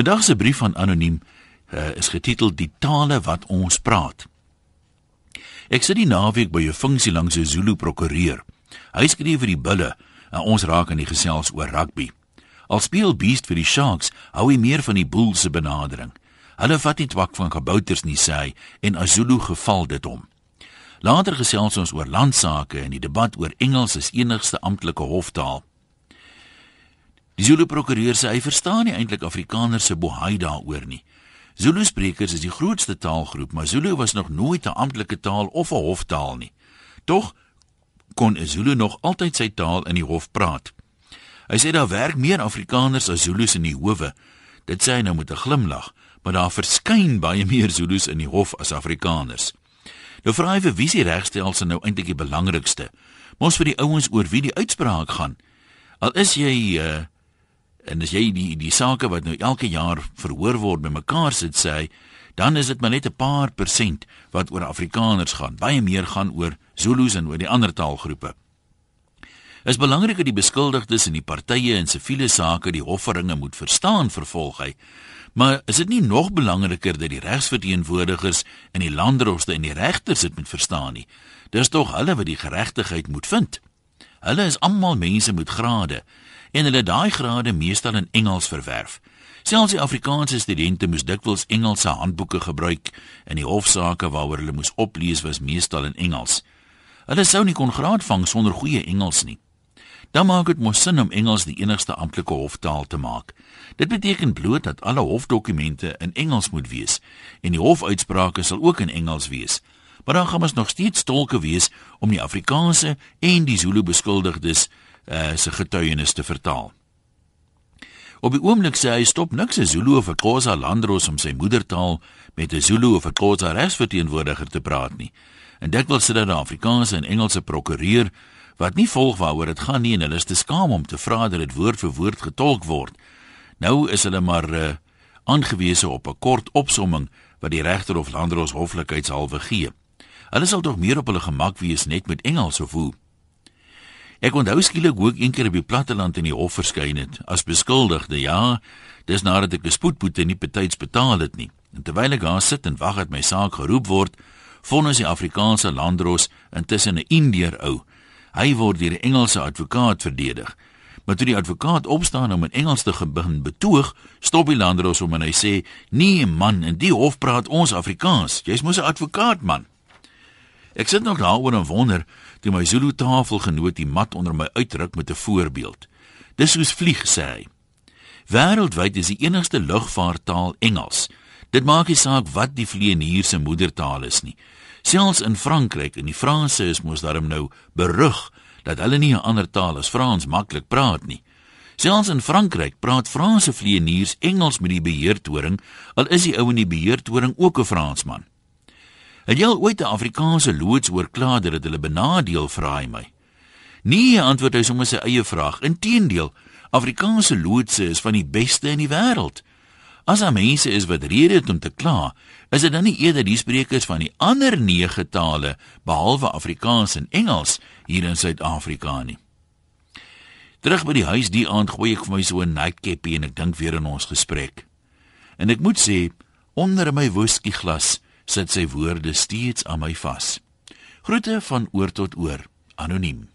Vandag se brief van anoniem uh, is getiteld Die tale wat ons praat. Ek sit die naweek by 'n funksie langs 'n Zulu prokureur. Hy skree vir die bulle en ons raak aan die gesels oor rugby. Al speel Beast vir die Sharks, hou hy meer van die Bulls se benadering. Hulle vat nie twak van kabouters nie sê hy en as Zulu geval dit hom. Later gesels ons oor landsaake en die debat oor Engels as enigste amptelike hoftaal. Die Zulu prokureur sê hy verstaan nie eintlik Afrikaners se bohaai daaroor nie. Zulu sprekers is die grootste taalgroep, maar Zulu was nog nooit 'n amptelike taal of 'n hoftaal nie. Tog kon 'n Zulu nog altyd sy taal in die hof praat. Hy sê daar werk meer Afrikaners as Zulus in die howe. Dit sê hy nou met 'n glimlag, maar daar verskyn baie meer Zulus in die hof as Afrikaners. Nou vra hy vir wie se regstelsel nou eintlik die belangrikste. Mos vir die ouens oor wie die uitspraak gaan. Al is jy uh en as jy die die sake wat nou elke jaar verhoor word bymekaar sit sê, dan is dit maar net 'n paar persent wat oor Afrikaners gaan. Baie meer gaan oor Zulus en oor die ander taalgroepe. Is belangrik dat die beskuldigdes en die partye in siviele sake die hofferinge moet verstaan, vervolg hy. Maar is dit nie nog belangriker dat die regsverteenwoordigers in die landdroste en die regters dit moet verstaan nie? Dis tog hulle wat die geregtigheid moet vind. Hulle is almal mense met grade en hulle daai grade meestal in Engels verwerf. Selfs die Afrikaanse studente moes dikwels Engelse handboeke gebruik en die hofsaake waaroor hulle moes oplees was meestal in Engels. Hulle sou nie kon graad vang sonder goeie Engels nie. Dan maak dit mos sin om Engels die enigste amptelike hoftaal te maak. Dit beteken bloot dat alle hofdokumente in Engels moet wees en die hofuitsprake sal ook in Engels wees. Maar dan gaan ons nog steeds tolke wees om die Afrikaanse en die Zulu beskuldigdes uh, se getuienis te vertaal. Op die oomblik sê hy stop niks se Zulu of Xhosa landros om sy moedertaal met 'n Zulu of Xhosa regsverteenwoordiger te praat nie. En dit wil sit dat die Afrikaanse en Engelse prokureur wat nie volg waaroor dit gaan nie en hulle is te skaam om te vra dat dit woord vir woord getolk word. Nou is hulle maar uh, aangewese op 'n kort opsomming wat die regter of landros hoflikheidshalwe gee. Hulle sal tog meer op hulle gemak wees net met Engels of hoe. Ek onthou skielik hoe ek eendag op die platteland in die hof verskyn het as beskuldigde. Ja, dis nadat ek bespoedboete nie betyds betaal het nie. En terwyl ek daar sit en wag dat my saak geroep word, vonnis die Afrikaanse landdros intussen 'n Indiër ou. Hy word deur 'n Engelse advokaat verdedig. Maar toe die advokaat opstaan om in Engels te begin betoog, stop die landdros hom en hy sê: "Nee man, in die hof praat ons Afrikaans. Jy's mos 'n advokaat man." Ek sit nog daaroor en wonder toe my Zulu tafelgenoot die mat onder my uitdruk met 'n voorbeeld. Dis soos vlieg sê hy. Wêreldwyd is die enigste lugvaarttaal Engels. Dit maak nie saak wat die vlieënier se moedertaal is nie. Selfs in Frankryk en die Franse is mos daarom nou berug dat hulle nie 'n ander taal as Frans maklik praat nie. Selfs in Frankryk praat Franse vlieëniers Engels met die beheertoring, al is die ou in die beheertoring ook 'n Fransman. Het jy al ooit 'n Afrikaanse loods oorkla dat hulle benadeel vra hy my? Nee, antwoord hy sommer sy eie vraag. Inteendeel, Afrikaanse loodse is van die beste in die wêreld. As daar mense is wat rede het om te kla, is dit dan nie eerder die sprekers van die ander 9 tale behalwe Afrikaans en Engels hier in Suid-Afrika nie. Terug by die huis die aand gooi ek vir my so 'n nightcapie en ek dink weer aan ons gesprek. En ek moet sê, onder my whisky glas sit sy woorde steeds aan my vas. Groete van oor tot oor, anoniem.